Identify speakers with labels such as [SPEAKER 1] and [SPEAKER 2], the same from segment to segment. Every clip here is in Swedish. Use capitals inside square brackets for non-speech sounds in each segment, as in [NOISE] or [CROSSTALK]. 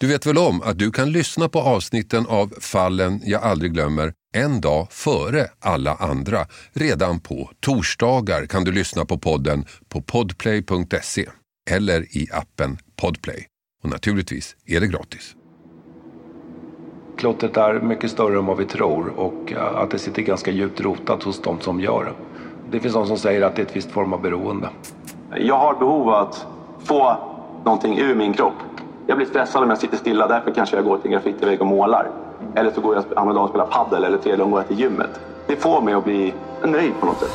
[SPEAKER 1] Du vet väl om att du kan lyssna på avsnitten av Fallen jag aldrig glömmer en dag före alla andra. Redan på torsdagar kan du lyssna på podden på podplay.se eller i appen Podplay. Och naturligtvis är det gratis.
[SPEAKER 2] Klottret är mycket större än vad vi tror och eh, att det sitter ganska djupt rotat hos de som gör det. Det finns de som säger att det är ett visst form av beroende.
[SPEAKER 3] Jag har behov av att få någonting ur min kropp. Jag blir stressad om jag sitter stilla, därför kanske jag går till en graffitivägg och målar. Eller så går jag andra dagen och spelar paddel eller tredje dagen går jag till gymmet. Det får mig att bli nöjd på något sätt.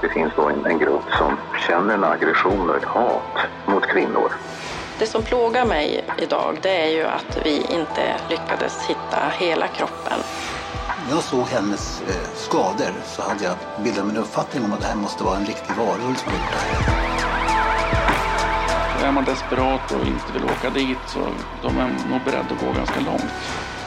[SPEAKER 4] Det finns då en, en grupp som känner en aggression och ett hat mot kvinnor.
[SPEAKER 5] Det som plågar mig idag det är ju att vi inte lyckades hitta hela kroppen.
[SPEAKER 6] När jag såg hennes eh, skador så hade jag bildat mig en uppfattning om att det här måste vara en riktig varulv som gjort det här.
[SPEAKER 7] Är man desperat och inte vill åka dit så de är nog beredda att gå ganska långt.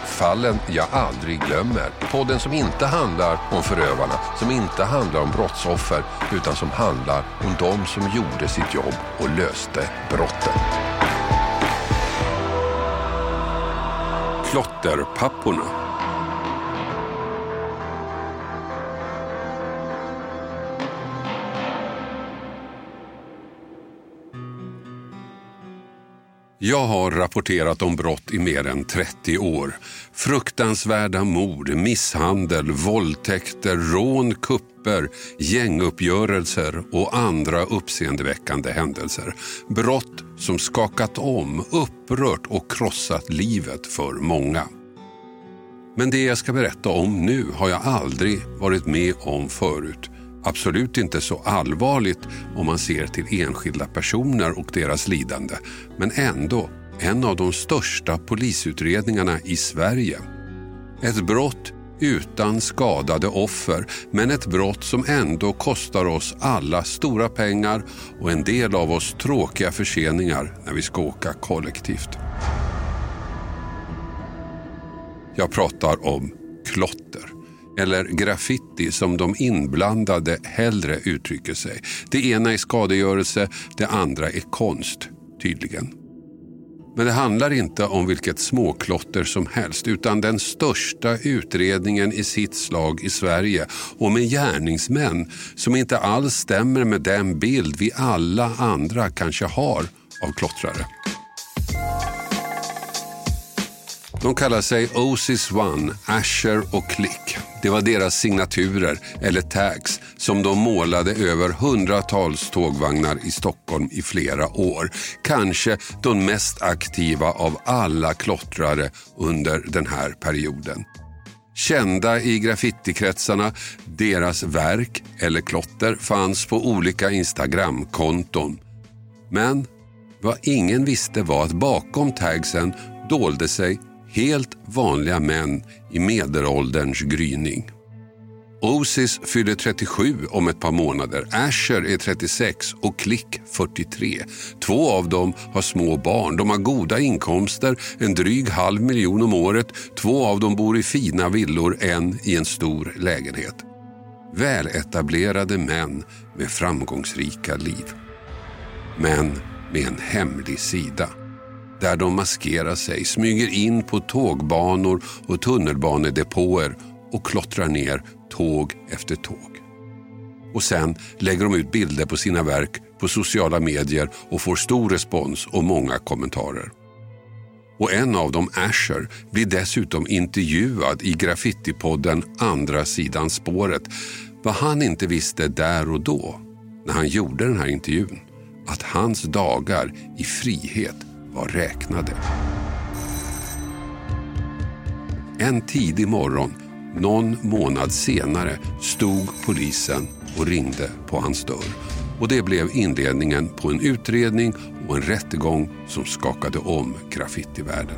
[SPEAKER 1] Fallen jag aldrig glömmer. Podden som inte handlar om förövarna, som inte handlar om brottsoffer, utan som handlar om de som gjorde sitt jobb och löste brotten. Klotterpapporna. Jag har rapporterat om brott i mer än 30 år. Fruktansvärda mord, misshandel, våldtäkter, rån, kupper, gänguppgörelser och andra uppseendeväckande händelser. Brott som skakat om, upprört och krossat livet för många. Men det jag ska berätta om nu har jag aldrig varit med om förut. Absolut inte så allvarligt om man ser till enskilda personer och deras lidande. Men ändå en av de största polisutredningarna i Sverige. Ett brott utan skadade offer, men ett brott som ändå kostar oss alla stora pengar och en del av oss tråkiga förseningar när vi ska åka kollektivt. Jag pratar om klotter eller graffiti som de inblandade hellre uttrycker sig. Det ena är skadegörelse, det andra är konst, tydligen. Men det handlar inte om vilket småklotter som helst utan den största utredningen i sitt slag i Sverige och med gärningsmän som inte alls stämmer med den bild vi alla andra kanske har av klottrare. De kallar sig Osis One, Asher och Click. Det var deras signaturer, eller tags, som de målade över hundratals tågvagnar i Stockholm i flera år. Kanske de mest aktiva av alla klottrare under den här perioden. Kända i graffitikretsarna, deras verk eller klotter fanns på olika Instagramkonton. Men vad ingen visste var att bakom tagsen dolde sig helt vanliga män i medelålderns gryning. Osis fyller 37 om ett par månader, Asher är 36 och Klick 43. Två av dem har små barn, de har goda inkomster, en dryg halv miljon om året. Två av dem bor i fina villor, en i en stor lägenhet. Väletablerade män med framgångsrika liv. Men med en hemlig sida där de maskerar sig, smyger in på tågbanor och tunnelbanedepåer och klottrar ner tåg efter tåg. Och sen lägger de ut bilder på sina verk på sociala medier och får stor respons och många kommentarer. Och en av dem, Asher, blir dessutom intervjuad i graffitipodden Andra sidan spåret. Vad han inte visste där och då, när han gjorde den här intervjun, att hans dagar i frihet var räknade. En tidig morgon, någon månad senare, stod polisen och ringde på hans dörr. Och det blev inledningen på en utredning och en rättegång som skakade om graffitivärlden.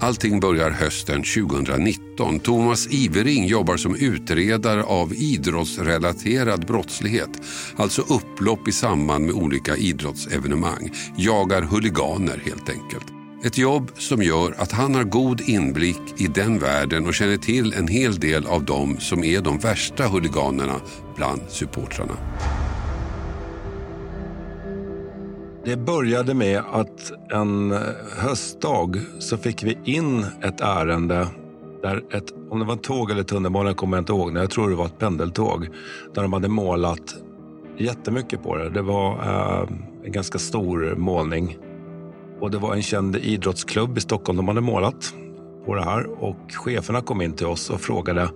[SPEAKER 1] Allting börjar hösten 2019. Thomas Ivering jobbar som utredare av idrottsrelaterad brottslighet. Alltså upplopp i samband med olika idrottsevenemang. Jagar huliganer helt enkelt. Ett jobb som gör att han har god inblick i den världen och känner till en hel del av dem som är de värsta huliganerna bland supportrarna.
[SPEAKER 2] Det började med att en eh, höstdag så fick vi in ett ärende där ett, om det var ett tåg eller tunnelbana kommer jag inte ihåg, men jag tror det var ett pendeltåg, där de hade målat jättemycket på det. Det var eh, en ganska stor målning. Och det var en känd idrottsklubb i Stockholm de hade målat på det här. Och cheferna kom in till oss och frågade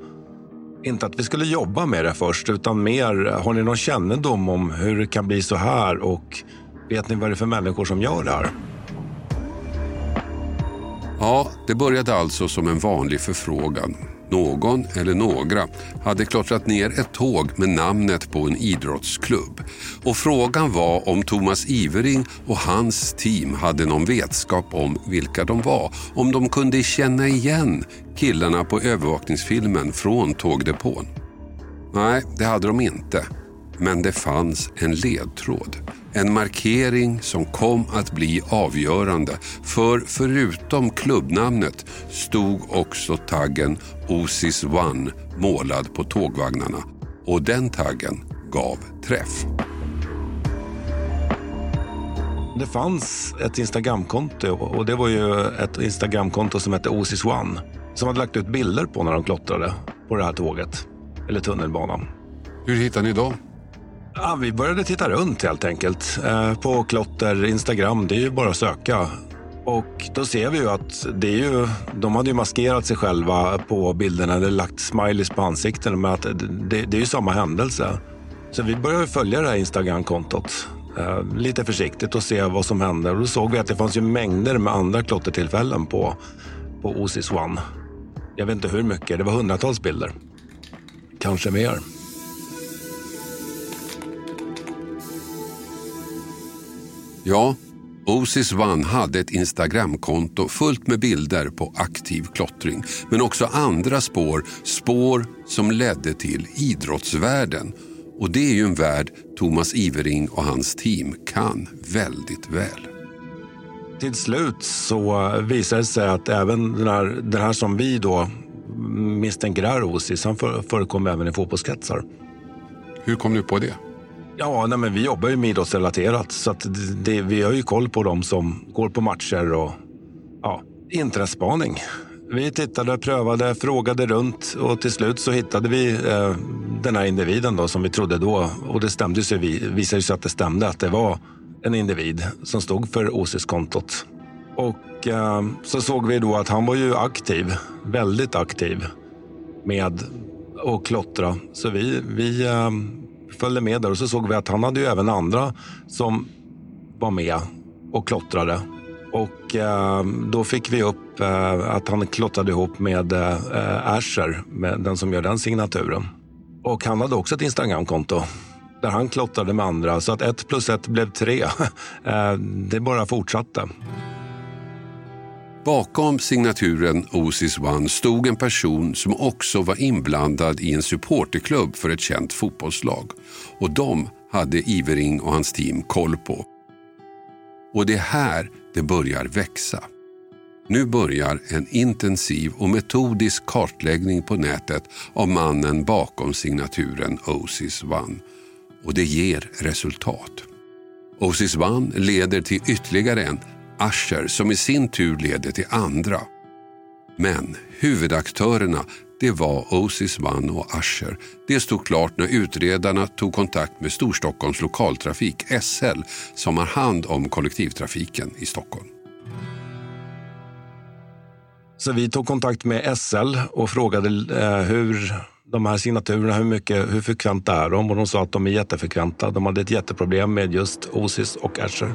[SPEAKER 2] inte att vi skulle jobba med det först, utan mer, har ni någon kännedom om hur det kan bli så här? Och vet ni vad det är för människor som gör det här?
[SPEAKER 1] Ja, det började alltså som en vanlig förfrågan. Någon eller några hade klottrat ner ett tåg med namnet på en idrottsklubb. Och frågan var om Thomas Ivering och hans team hade någon vetskap om vilka de var. Om de kunde känna igen killarna på övervakningsfilmen från tågdepån. Nej, det hade de inte. Men det fanns en ledtråd. En markering som kom att bli avgörande. För förutom klubbnamnet stod också taggen Osis One målad på tågvagnarna. Och den taggen gav träff.
[SPEAKER 2] Det fanns ett Instagramkonto och det var ju ett Instagramkonto som hette Osis One. Som hade lagt ut bilder på när de klottrade på det här tåget. Eller tunnelbanan.
[SPEAKER 1] Hur hittade ni dem?
[SPEAKER 2] Ja, vi började titta runt helt enkelt. Eh, på klotter, Instagram, det är ju bara att söka. Och då ser vi ju att det är ju, de hade ju maskerat sig själva på bilderna, eller lagt smileys på ansikten med att det, det är ju samma händelse. Så vi började följa det här Instagram-kontot eh, lite försiktigt och se vad som händer. Och då såg vi att det fanns ju mängder med andra klottertillfällen på, på Osis One. Jag vet inte hur mycket, det var hundratals bilder. Kanske mer.
[SPEAKER 1] Ja, Osis One hade ett Instagramkonto fullt med bilder på aktiv klottring. Men också andra spår, spår som ledde till idrottsvärlden. Och det är ju en värld Thomas Ivering och hans team kan väldigt väl.
[SPEAKER 2] Till slut så visade det sig att även den här, den här som vi då misstänker är Osis, han förekom även i fotbollskretsar.
[SPEAKER 1] Hur kom du på det?
[SPEAKER 2] Ja, nej, men vi jobbar ju med idrottsrelaterat så att det, vi har ju koll på dem som går på matcher och ja, intresspaning. Vi tittade, prövade, frågade runt och till slut så hittade vi eh, den här individen då, som vi trodde då. Och det stämde sig, visade sig att det stämde, att det var en individ som stod för OSIS-kontot. Och eh, så såg vi då att han var ju aktiv, väldigt aktiv med att klottra. Så vi, vi eh, följde med där och så såg vi att han hade ju även andra som var med och klottrade. Och eh, då fick vi upp eh, att han klottrade ihop med eh, Asher, med den som gör den signaturen. Och han hade också ett Instagramkonto där han klottrade med andra. Så att ett plus ett blev tre. [LAUGHS] Eh, det bara fortsatte.
[SPEAKER 1] Bakom signaturen Osis One stod en person som också var inblandad i en supporterklubb för ett känt fotbollslag. Och de hade Ivering och hans team koll på. Och det är här det börjar växa. Nu börjar en intensiv och metodisk kartläggning på nätet av mannen bakom signaturen Osis One. Och det ger resultat. Osis One leder till ytterligare en Asher som i sin tur leder till andra. Men huvudaktörerna det var Osis One och Asher. Det stod klart när utredarna tog kontakt med Storstockholms lokaltrafik, SL, som har hand om kollektivtrafiken i Stockholm.
[SPEAKER 2] Så vi tog kontakt med SL och frågade eh, hur de här signaturerna, hur, mycket, hur frekventa är de? Och de sa att de är jättefrekventa. De hade ett jätteproblem med just Osis och Asher.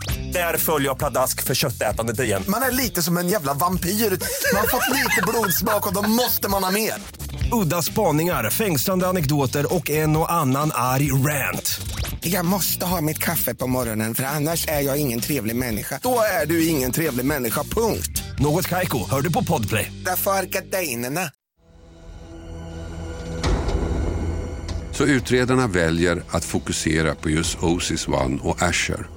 [SPEAKER 8] Där följer jag pladask för köttätandet igen.
[SPEAKER 9] Man är lite som en jävla vampyr. Man har fått lite blodsmak och då måste man ha mer.
[SPEAKER 8] Udda spaningar, fängslande anekdoter och en och annan arg rant.
[SPEAKER 9] Jag måste ha mitt kaffe på morgonen för annars är jag ingen trevlig människa. Då är du ingen trevlig människa, punkt.
[SPEAKER 8] Något Kaiko, hör du på Podplay.
[SPEAKER 9] Därför är gardinerna.
[SPEAKER 1] Så utredarna väljer att fokusera på just Osis One och Asher.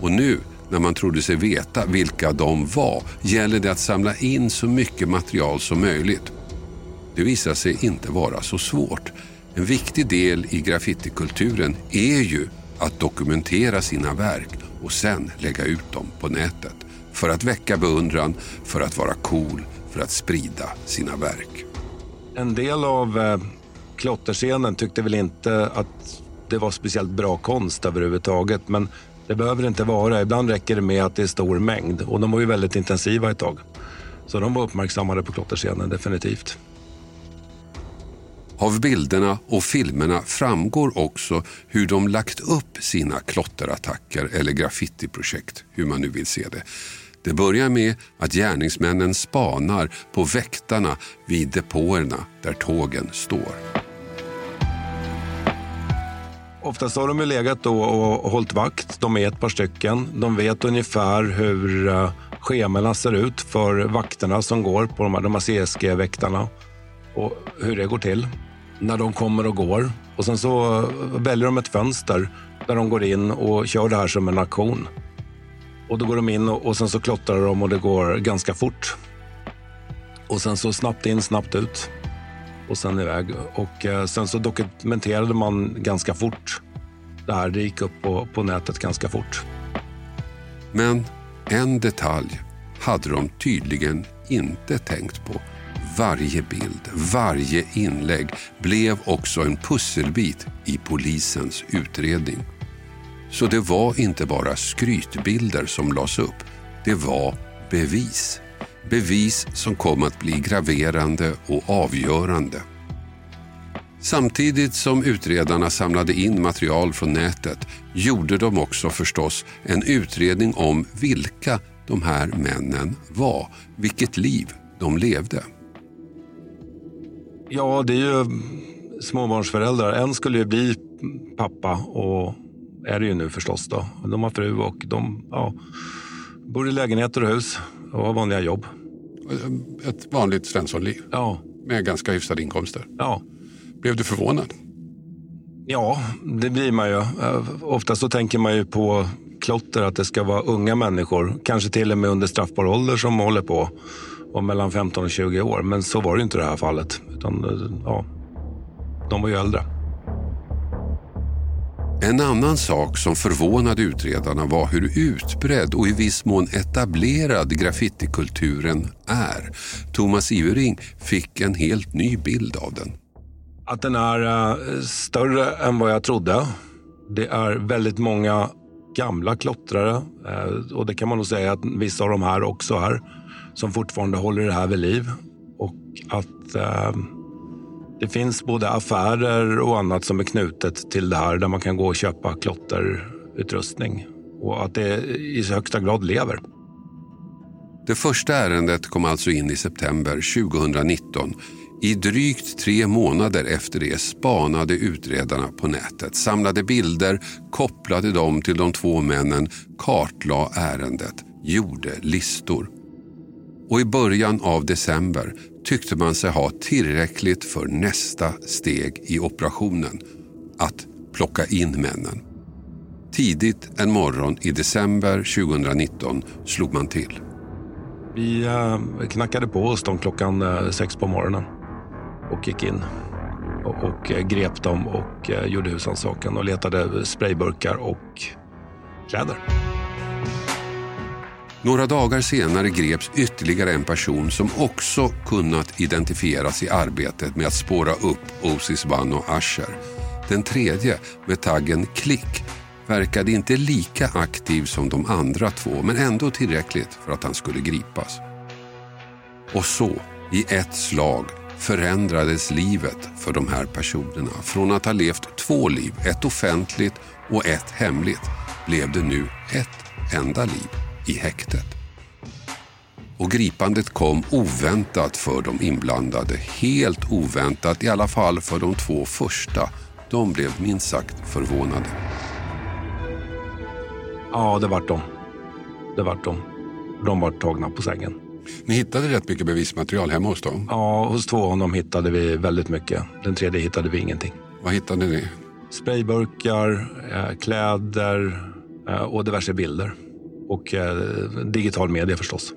[SPEAKER 1] Och nu, när man trodde sig veta vilka de var, gäller det att samla in så mycket material som möjligt. Det visar sig inte vara så svårt. En viktig del i graffitikulturen är ju att dokumentera sina verk och sen lägga ut dem på nätet. För att väcka beundran, för att vara cool, för att sprida sina verk.
[SPEAKER 2] En del av eh, klotterscenen tyckte väl inte att det var speciellt bra konst överhuvudtaget. Men det behöver det inte vara. Ibland räcker det med att det är stor mängd. Och de var ju väldigt intensiva ett tag. Så de var uppmärksammade på klotterscenen, definitivt.
[SPEAKER 1] Av bilderna och filmerna framgår också hur de lagt upp sina klotterattacker eller graffitiprojekt, hur man nu vill se det. Det börjar med att gärningsmännen spanar på väktarna vid depåerna där tågen står.
[SPEAKER 2] Oftast har de ju legat då och hållit vakt. De är ett par stycken. De vet ungefär hur eh, schemorna ser ut för vakterna som går på de här, de här CSG-väktarna och hur det går till när de kommer och går. Och sen så eh, väljer de ett fönster där de går in och kör det här som en aktion. Och då går de in och, och sen så klottrar de och det går ganska fort. Och sen så snabbt in, snabbt ut och sen iväg. Och eh, sen så dokumenterade man ganska fort det här. Det gick upp på, på nätet ganska fort.
[SPEAKER 1] Men en detalj hade de tydligen inte tänkt på. Varje bild, varje inlägg blev också en pusselbit i polisens utredning. Så det var inte bara skrytbilder som lades upp. Det var bevis. Bevis som kom att bli graverande och avgörande. Samtidigt som utredarna samlade in material från nätet gjorde de också förstås en utredning om vilka de här männen var, vilket liv de levde.
[SPEAKER 2] Ja, det är ju småbarnsföräldrar. En skulle ju bli pappa och är det ju nu förstås. Då. De har fru och de ja, bor i lägenheter och hus och har vanliga jobb.
[SPEAKER 1] Ett vanligt Svenssonliv?
[SPEAKER 2] Ja.
[SPEAKER 1] Med ganska hyfsade inkomster?
[SPEAKER 2] Ja.
[SPEAKER 1] Blev du förvånad?
[SPEAKER 2] Ja, det blir man ju. Ofta så tänker man ju på klotter att det ska vara unga människor, kanske till och med under straffbar ålder som håller på och mellan 15 och 20 år. Men så var det inte i det här fallet. Utan, ja, de var ju äldre.
[SPEAKER 1] En annan sak som förvånade utredarna var hur utbredd och i viss mån etablerad graffitikulturen är. Thomas Ivering fick en helt ny bild av den.
[SPEAKER 2] Att den är uh, större än vad jag trodde. Det är väldigt många gamla klottrare uh, och det kan man nog säga att vissa av de här också är som fortfarande håller det här vid liv. Och att uh, det finns både affärer och annat som är knutet till det här där man kan gå och köpa klotterutrustning och att det i högsta grad lever.
[SPEAKER 1] Det första ärendet kom alltså in i september 2019. I drygt tre månader efter det spanade utredarna på nätet, samlade bilder, kopplade dem till de två männen, kartlade ärendet, gjorde listor. Och i början av december tyckte man sig ha tillräckligt för nästa steg i operationen. Att plocka in männen. Tidigt en morgon i december 2019 slog man till.
[SPEAKER 2] Vi eh, knackade på hos dem klockan eh, sex på morgonen och gick in och, eh, grep dem och gjorde husrannsakan och letade sprayburkar och kläder.
[SPEAKER 1] Några dagar senare greps ytterligare en person som också kunnat identifieras i arbetet med att spåra upp Osis Bano Asher. Den tredje, med taggen Klick, verkade inte lika aktiv som de andra två men ändå tillräckligt för att han skulle gripas. Och så, i ett slag, förändrades livet för de här personerna. Från att ha levt två liv, ett offentligt och ett hemligt, blev det nu ett enda liv i häktet. Och gripandet kom oväntat för de inblandade. Helt oväntat, i alla fall för de två första. De blev minst sagt förvånade.
[SPEAKER 2] Ja, det vart de. Det vart de. De var tagna på sängen.
[SPEAKER 1] Ni hittade rätt mycket bevismaterial hemma hos dem?
[SPEAKER 2] Ja, hos två av dem hittade vi väldigt mycket. Den tredje hittade vi ingenting.
[SPEAKER 1] Vad hittade ni?
[SPEAKER 2] Sprayburkar, eh, kläder eh, och diverse bilder och eh, digital media förstås.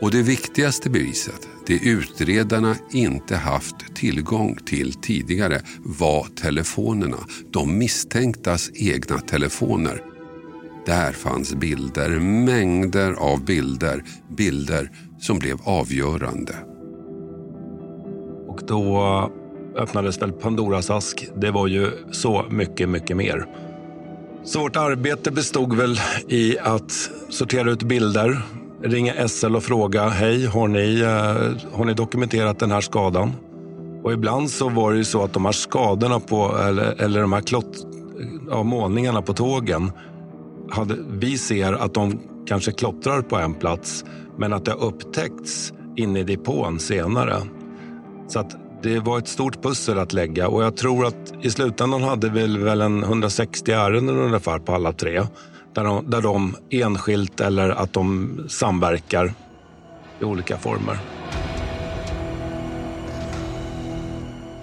[SPEAKER 1] Och det viktigaste beviset, det utredarna inte haft tillgång till tidigare, var telefonerna. De misstänktas egna telefoner. Där fanns bilder, mängder av bilder. Bilder som blev avgörande.
[SPEAKER 2] Och då öppnades väl Pandoras ask. Det var ju så mycket, mycket mer. Så vårt arbete bestod väl i att sortera ut bilder, ringa SL och fråga hej, har ni, eh, har ni dokumenterat den här skadan? Och ibland så var det ju så att de här skadorna på, eller, eller de här klott, ja, målningarna på tågen, hade, vi ser att de kanske klottrar på en plats men att det har upptäckts inne i depån senare. Så att det var ett stort pussel att lägga och jag tror att i slutändan hade vi väl en 160 ärenden ungefär på alla tre. Där de, där de enskilt eller att de samverkar i olika former.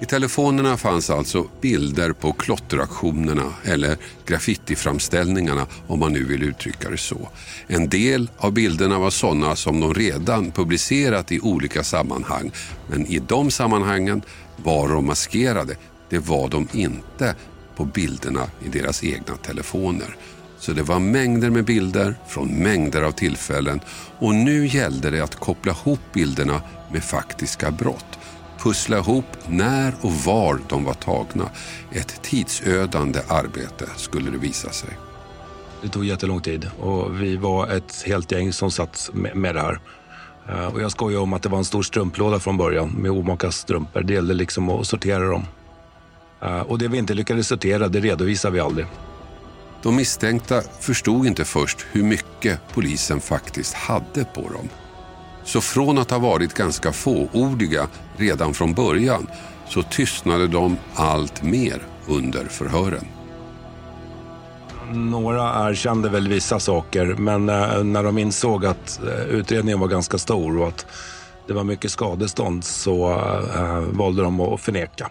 [SPEAKER 1] I telefonerna fanns alltså bilder på klotteraktionerna eller graffitiframställningarna om man nu vill uttrycka det så. En del av bilderna var sådana som de redan publicerat i olika sammanhang men i de sammanhangen var de maskerade. Det var de inte på bilderna i deras egna telefoner. Så det var mängder med bilder från mängder av tillfällen och nu gällde det att koppla ihop bilderna med faktiska brott pussla ihop när och var de var tagna. Ett tidsödande arbete skulle det visa sig.
[SPEAKER 2] Det tog jättelång tid och vi var ett helt gäng som satt med det här. Eh, och jag skojar om att det var en stor strumplåda från början med omaka strumpor. Det gällde liksom att sortera dem. Eh, och det vi inte lyckades sortera, det redovisar vi aldrig.
[SPEAKER 1] De misstänkta förstod inte först hur mycket polisen faktiskt hade på dem. Så från att ha varit ganska fåordiga redan från början så tystnade de allt mer under förhören.
[SPEAKER 2] Några erkände väl vissa saker, men eh, när de insåg att eh, utredningen var ganska stor och att det var mycket skadestånd så eh, valde de att förneka.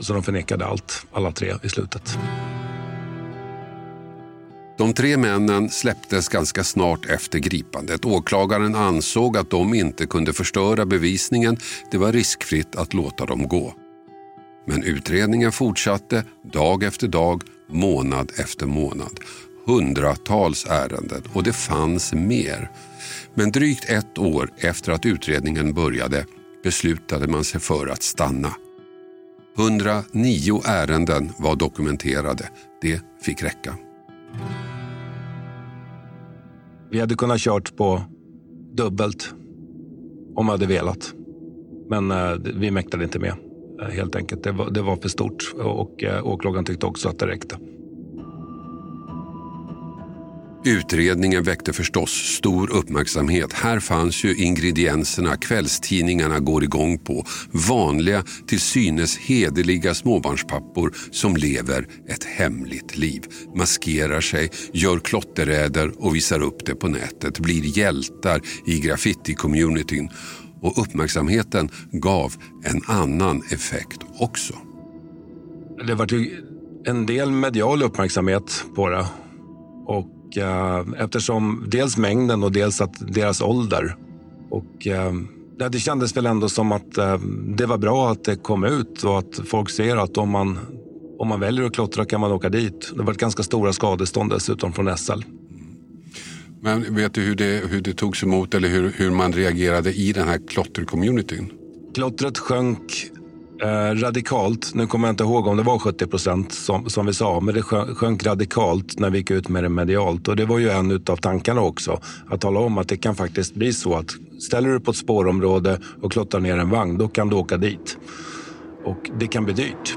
[SPEAKER 2] Så de förnekade allt, alla tre, i slutet.
[SPEAKER 1] De tre männen släpptes ganska snart efter gripandet. Åklagaren ansåg att de inte kunde förstöra bevisningen. Det var riskfritt att låta dem gå. Men utredningen fortsatte dag efter dag, månad efter månad. Hundratals ärenden och det fanns mer. Men drygt ett år efter att utredningen började beslutade man sig för att stanna. 109 ärenden var dokumenterade. Det fick räcka.
[SPEAKER 2] Vi hade kunnat kört på dubbelt om vi hade velat. Men eh, vi mäktade inte med eh, helt enkelt. Det var, det var för stort och eh, åklagaren tyckte också att det räckte.
[SPEAKER 1] Utredningen väckte förstås stor uppmärksamhet. Här fanns ju ingredienserna kvällstidningarna går igång på. Vanliga, till synes hederliga småbarnspappor som lever ett hemligt liv. Maskerar sig, gör klotteräder och visar upp det på nätet. Blir hjältar i graffiti-communityn. Och uppmärksamheten gav en annan effekt också.
[SPEAKER 2] Det var en del medial uppmärksamhet på det. Och och, eh, eftersom dels mängden och dels att deras ålder. Och, eh, det kändes väl ändå som att eh, det var bra att det kom ut och att folk ser att om man, om man väljer att klottra kan man åka dit. Det var ganska stora skadestånd dessutom från SL.
[SPEAKER 1] Men vet du hur det, hur det togs emot eller hur, hur man reagerade i den här klottercommunityn?
[SPEAKER 2] Klottret sjönk Eh, radikalt, nu kommer jag inte ihåg om det var 70 procent som, som vi sa, men det sjönk radikalt när vi gick ut med det medialt. Och det var ju en av tankarna också, att tala om att det kan faktiskt bli så att ställer du på ett spårområde och klottrar ner en vagn, då kan du åka dit. Och det kan bli dyrt.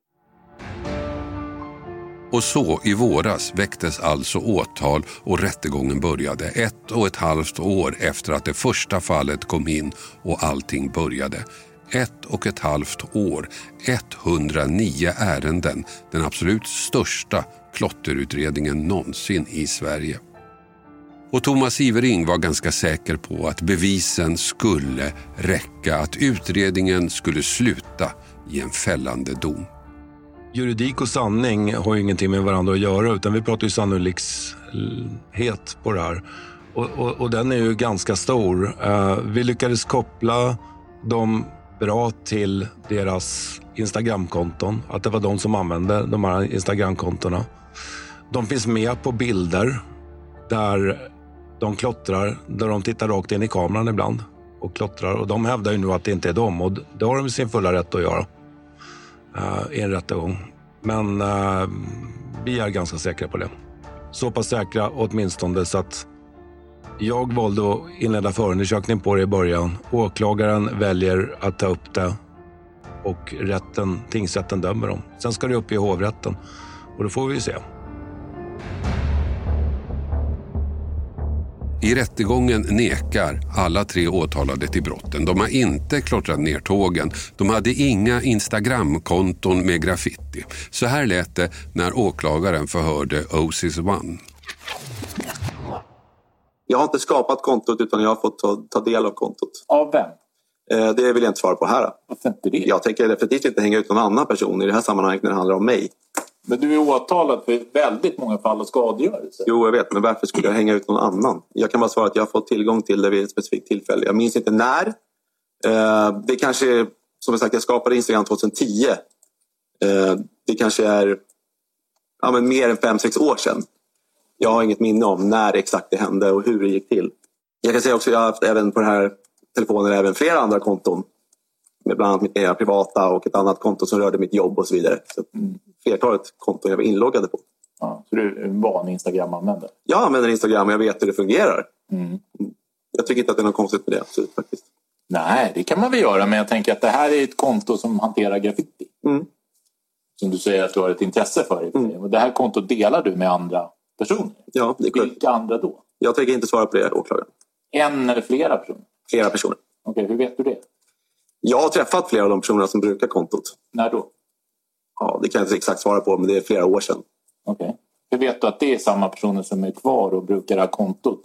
[SPEAKER 1] Och så i våras väcktes alltså åtal och rättegången började ett och ett halvt år efter att det första fallet kom in och allting började. Ett och ett halvt år, 109 ärenden, den absolut största klotterutredningen någonsin i Sverige. Och Thomas Ivering var ganska säker på att bevisen skulle räcka, att utredningen skulle sluta i en fällande dom.
[SPEAKER 2] Juridik och sanning har ju ingenting med varandra att göra utan vi pratar ju sannolikhet på det här. Och, och, och den är ju ganska stor. Uh, vi lyckades koppla dem bra till deras Instagramkonton. Att det var de som använde de här Instagramkontona. De finns med på bilder där de klottrar, där de tittar rakt in i kameran ibland och klottrar. Och de hävdar ju nu att det inte är dem och det har de sin fulla rätt att göra i en rättegång. Men uh, vi är ganska säkra på det. Så pass säkra åtminstone så att jag valde att inleda förundersökning på det i början. Åklagaren väljer att ta upp det och rätten, tingsrätten dömer dem. Sen ska det upp i hovrätten och då får vi se.
[SPEAKER 1] I rättegången nekar alla tre åtalade till brotten. De har inte klottrat ner tågen. De hade inga Instagramkonton med graffiti. Så här lät det när åklagaren förhörde Osis One.
[SPEAKER 3] Jag har inte skapat kontot utan jag har fått ta, ta del av kontot.
[SPEAKER 10] Av vem?
[SPEAKER 3] Eh, det vill jag inte svara på här.
[SPEAKER 10] Varför inte det?
[SPEAKER 3] Jag tänker definitivt inte hänga ut någon annan person i det här sammanhanget när det handlar om mig.
[SPEAKER 10] Men du är åtalad för väldigt många fall av skadegörelse.
[SPEAKER 3] Jo, jag vet. Men varför skulle jag hänga ut någon annan? Jag kan bara svara att jag har fått tillgång till det vid ett specifikt tillfälle. Jag minns inte när. Eh, det kanske, som jag sagt, jag skapade Instagram 2010. Eh, det kanske är ja, men mer än fem sex år sedan. Jag har inget minne om när exakt det hände och hur det gick till. Jag kan säga också att jag har haft även på den här telefonen även flera andra konton. Med bland annat mitt privata och ett annat konto som rörde mitt jobb och så vidare. Så flertalet konton jag var inloggade på.
[SPEAKER 10] Ja, så du är en van Instagram-användare?
[SPEAKER 3] Jag använder Instagram och jag vet hur det fungerar.
[SPEAKER 10] Mm.
[SPEAKER 3] Jag tycker inte att det är något konstigt med det. Absolut, faktiskt.
[SPEAKER 10] Nej, det kan man väl göra. Men jag tänker att det här är ett konto som hanterar graffiti.
[SPEAKER 3] Mm.
[SPEAKER 10] Som du säger att du har ett intresse för. Mm. Och det här kontot delar du med andra personer.
[SPEAKER 3] Ja, det är korrekt.
[SPEAKER 10] Vilka andra då?
[SPEAKER 3] Jag tänker inte svara på det, åklagaren.
[SPEAKER 10] En eller flera personer?
[SPEAKER 3] Flera personer.
[SPEAKER 10] Okej, hur vet du det?
[SPEAKER 3] Jag har träffat flera av de personerna som brukar kontot.
[SPEAKER 10] När då?
[SPEAKER 3] Ja, det kan jag inte exakt svara på, men det är flera år sedan.
[SPEAKER 10] Okej. Hur vet du att det är samma personer som är kvar och brukar det här kontot?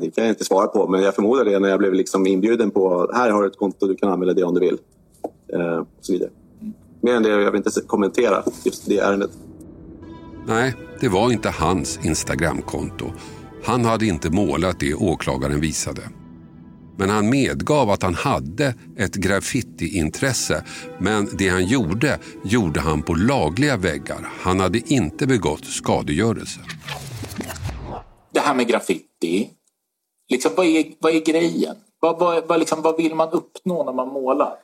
[SPEAKER 3] Det kan jag inte svara på, men jag förmodar det när jag blev liksom inbjuden på här har du ett konto, du kan använda det om du vill. Eh, och så vidare. Mer än det, jag vill inte kommentera just det ärendet.
[SPEAKER 1] Nej, det var inte hans Instagramkonto. Han hade inte målat det åklagaren visade. Men han medgav att han hade ett graffitiintresse. Men det han gjorde, gjorde han på lagliga väggar. Han hade inte begått skadegörelse.
[SPEAKER 10] Det här med graffiti, liksom, vad, är, vad är grejen? Vad, vad, vad, liksom, vad vill man uppnå när man målar?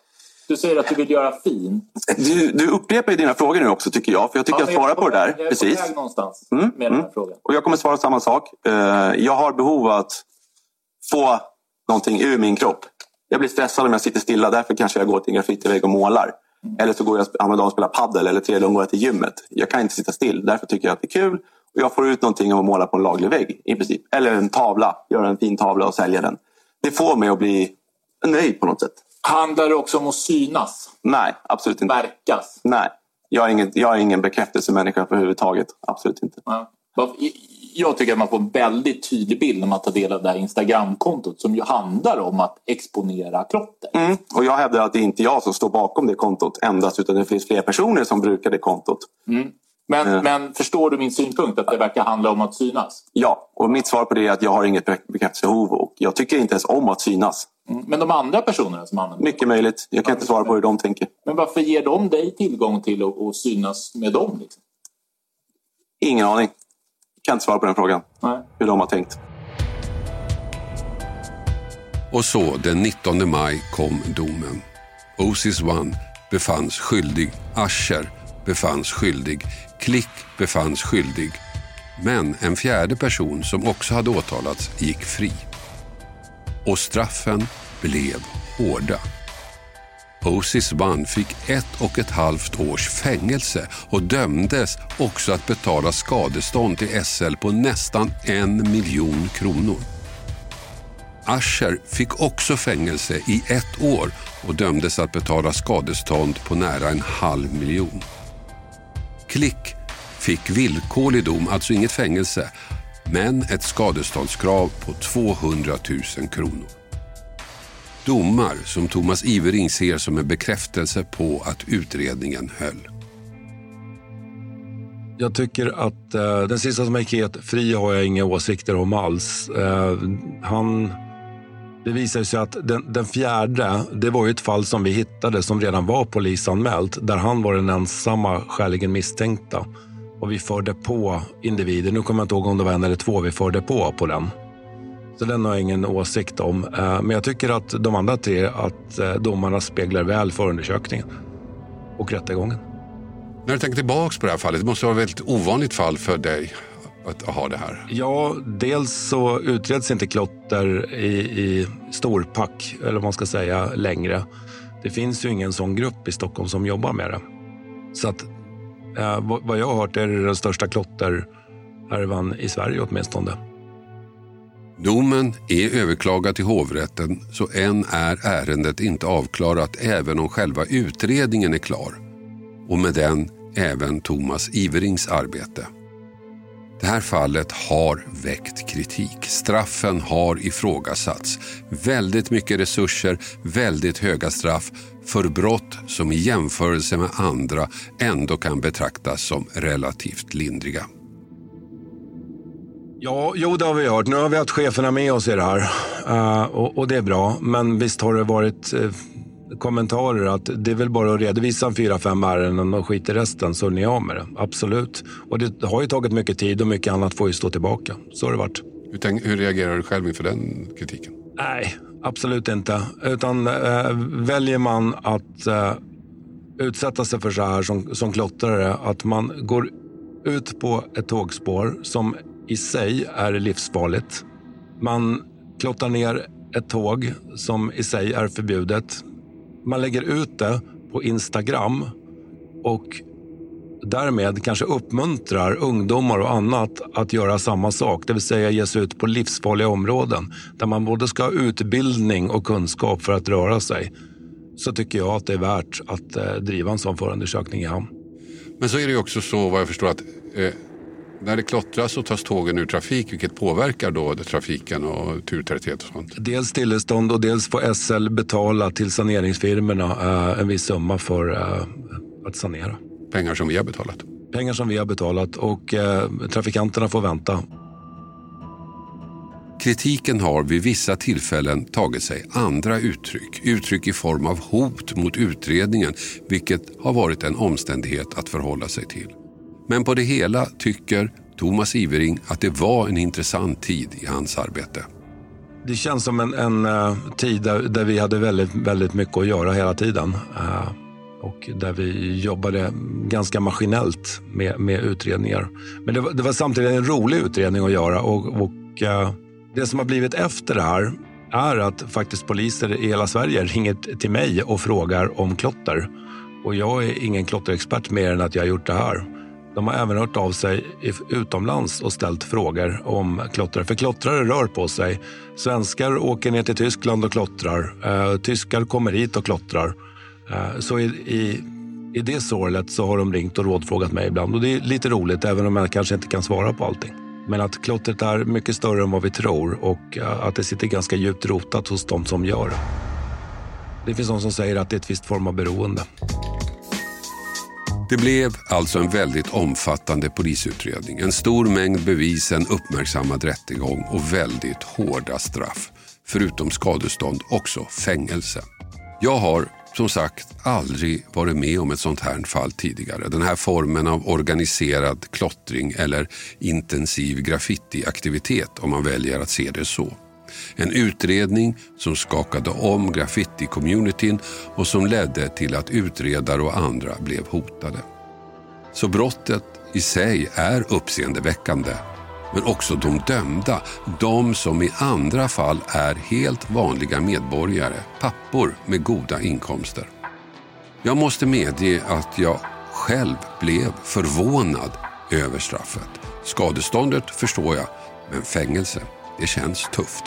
[SPEAKER 10] Du säger att du vill göra fint.
[SPEAKER 3] Du, du upprepar ju dina frågor nu också tycker jag. För jag tycker
[SPEAKER 10] Ja,
[SPEAKER 3] jag svarar på det där.
[SPEAKER 10] Jag är
[SPEAKER 3] Precis.
[SPEAKER 10] på väg någonstans
[SPEAKER 3] Mm,
[SPEAKER 10] med den
[SPEAKER 3] mm.
[SPEAKER 10] här frågan.
[SPEAKER 3] Och jag kommer svara samma sak. Eh, Jag har behov av att få någonting ur min kropp. Jag blir stressad om jag sitter stilla. Därför kanske jag går till en graffitivägg och målar. Eller så går jag andra dagen och spelar paddel eller tredje dagen går jag till gymmet. Jag kan inte sitta still. Därför tycker jag att det är kul. Och jag får ut någonting av att måla på en laglig vägg i princip. Eller en tavla. Göra en fin tavla och sälja den. Det får mig att bli nöjd på något sätt.
[SPEAKER 10] Handlar det också om att synas?
[SPEAKER 3] Nej, absolut inte.
[SPEAKER 10] Verkas?
[SPEAKER 3] Nej. Jag är ingen, jag är ingen bekräftelsemänniska överhuvudtaget. Absolut inte.
[SPEAKER 10] Ja. Jag tycker att man får en väldigt tydlig bild när man tar del av det här Instagramkontot som ju handlar om att exponera klotter.
[SPEAKER 3] Mm. Och jag hävdar att det är inte jag som står bakom det kontot endast utan det finns fler personer som brukar det kontot.
[SPEAKER 10] Mm. Men,
[SPEAKER 3] Eh.
[SPEAKER 10] men förstår du min synpunkt att det verkar handla om att synas?
[SPEAKER 3] Ja, och mitt svar på det är att jag har inget be- bekräftelsebehov och jag tycker inte ens om att synas.
[SPEAKER 10] Mm. Men de andra personerna som använder
[SPEAKER 3] Mycket möjligt. Jag kan inte svara på hur de tänker.
[SPEAKER 10] Men varför ger de dig tillgång till att, att synas med dem? Liksom?
[SPEAKER 3] Ingen aning. Kan inte svara på den frågan.
[SPEAKER 10] Nej.
[SPEAKER 3] Hur de har tänkt.
[SPEAKER 1] Och så den 19 maj kom domen. Osis One befanns skyldig. Asher befanns skyldig. Klick befanns skyldig. Men en fjärde person som också hade åtalats gick fri. Och straffen blev hårda. Osis-man fick ett och ett halvt års fängelse och dömdes också att betala skadestånd till SL på nästan en miljon kronor. Asher fick också fängelse i ett år och dömdes att betala skadestånd på nära en halv miljon. Klick fick villkorlig dom, alltså inget fängelse, men ett skadeståndskrav på 200 000 kronor. Domar som Thomas Ivering ser som en bekräftelse på att utredningen höll.
[SPEAKER 2] Jag tycker att eh, den sista som gick helt fri har jag inga åsikter om alls. Eh, han, det visade sig att den, den, fjärde, det var ju ett fall som vi hittade som redan var polisanmält, där han var den ensamma skäligen misstänkta. Och vi förde på individer, nu kommer jag inte ihåg om det var en eller två vi förde på på den. Den har jag ingen åsikt om. Eh, men jag tycker att de andra tre, att eh, domarna speglar väl förundersökningen och rättegången.
[SPEAKER 1] När du tänker tillbaka på det här fallet, det måste vara ett väldigt ovanligt fall för dig att ha det här.
[SPEAKER 2] Ja, dels så utreds inte klotter i, i storpack, eller vad man ska säga, längre. Det finns ju ingen sån grupp i Stockholm som jobbar med det. Så att eh, vad jag har hört är det den största klotterhärvan i Sverige åtminstone.
[SPEAKER 1] Domen är överklagad till hovrätten så än är ärendet inte avklarat även om själva utredningen är klar. Och med den även Thomas Iverings arbete. Det här fallet har väckt kritik. Straffen har ifrågasatts. Väldigt mycket resurser, väldigt höga straff för brott som i jämförelse med andra ändå kan betraktas som relativt lindriga.
[SPEAKER 2] Ja, jo det har vi hört. Nu har vi haft cheferna med oss i det här uh, och, och, det är bra. Men visst har det varit uh, kommentarer att det är väl bara att redovisa en fyra, fem ärenden och skit i resten så är ni av med det. Absolut. Och det har ju tagit mycket tid och mycket annat får ju stå tillbaka. Så har det varit.
[SPEAKER 1] Hur, tänk, hur reagerar du själv inför den kritiken?
[SPEAKER 2] Nej, absolut inte. Utan uh, väljer man att utsätta sig för så här som, som klottrare, att man går ut på ett tågspår som i sig är livsfarligt. Man klottrar ner ett tåg som i sig är förbjudet. Man lägger ut det på Instagram och därmed kanske uppmuntrar ungdomar och annat att göra samma sak, det vill säga ge sig ut på livsfarliga områden där man både ska ha utbildning och kunskap för att röra sig. Så tycker jag att det är värt att eh, driva en sån förundersökning i hamn.
[SPEAKER 1] Men så är det ju också så vad jag förstår att eh, när det klottras så tas tågen ur trafik vilket påverkar då trafiken och turtäthet och sånt.
[SPEAKER 2] Dels stillestånd och dels får SL betala till saneringsfirmorna eh, en viss summa för eh, att sanera.
[SPEAKER 1] Pengar som vi har betalat?
[SPEAKER 2] Pengar som vi har betalat och eh, trafikanterna får vänta.
[SPEAKER 1] Kritiken har vid vissa tillfällen tagit sig andra uttryck. Uttryck i form av hot mot utredningen, vilket har varit en omständighet att förhålla sig till. Men på det hela tycker Thomas Ivering att det var en intressant tid i hans arbete.
[SPEAKER 2] Det känns som en, en uh, tid där, där, vi hade väldigt, väldigt mycket att göra hela tiden. Uh, och där vi jobbade ganska maskinellt med, med utredningar. Men det var, det var, samtidigt en rolig utredning att göra. Och, och uh, Det som har blivit efter det här är att faktiskt poliser i hela Sverige ringer till mig och frågar om klotter. Och jag är ingen klotterexpert mer än att jag har gjort det här. De har även hört av sig utomlands och ställt frågor om klottrare. För klottrare rör på sig. Svenskar åker ner till Tyskland och klottrar. Eh, tyskar kommer hit och klottrar. Eh, så i, i, i det sorlet så har de ringt och rådfrågat mig ibland. Och det är lite roligt, även om jag kanske inte kan svara på allting. Men att klottret är mycket större än vad vi tror och eh, att det sitter ganska djupt rotat hos de som gör det. Det finns de som säger att det är ett visst form av beroende.
[SPEAKER 1] Det blev alltså en väldigt omfattande polisutredning. En stor mängd bevis, en uppmärksammad rättegång och väldigt hårda straff. Förutom skadestånd också fängelse. Jag har som sagt aldrig varit med om ett sånt här fall tidigare. Den här formen av organiserad klottring eller intensiv graffitiaktivitet om man väljer att se det så. En utredning som skakade om graffiti-communityn och som ledde till att utredare och andra blev hotade. Så brottet i sig är uppseendeväckande. Men också de dömda, de som i andra fall är helt vanliga medborgare, pappor med goda inkomster. Jag måste medge att jag själv blev förvånad över straffet. Skadeståndet förstår jag, men fängelse det känns tufft.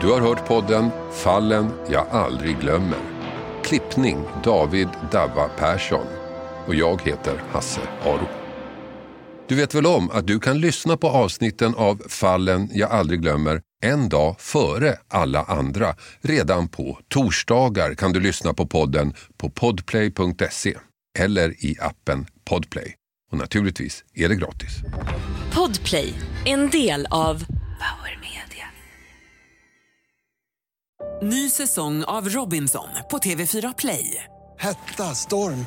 [SPEAKER 1] Du har hört podden Fallen jag aldrig glömmer. Klippning David Davva Persson. Och jag heter Hasse Aro. Du vet väl om att du kan lyssna på avsnitten av Fallen jag aldrig glömmer en dag före alla andra. Redan på torsdagar kan du lyssna på podden på podplay.se eller i appen Podplay. Och naturligtvis är det gratis.
[SPEAKER 11] Podplay, en del av Power Media.
[SPEAKER 12] Ny säsong av Robinson på TV4 Play.
[SPEAKER 13] Hetta, storm,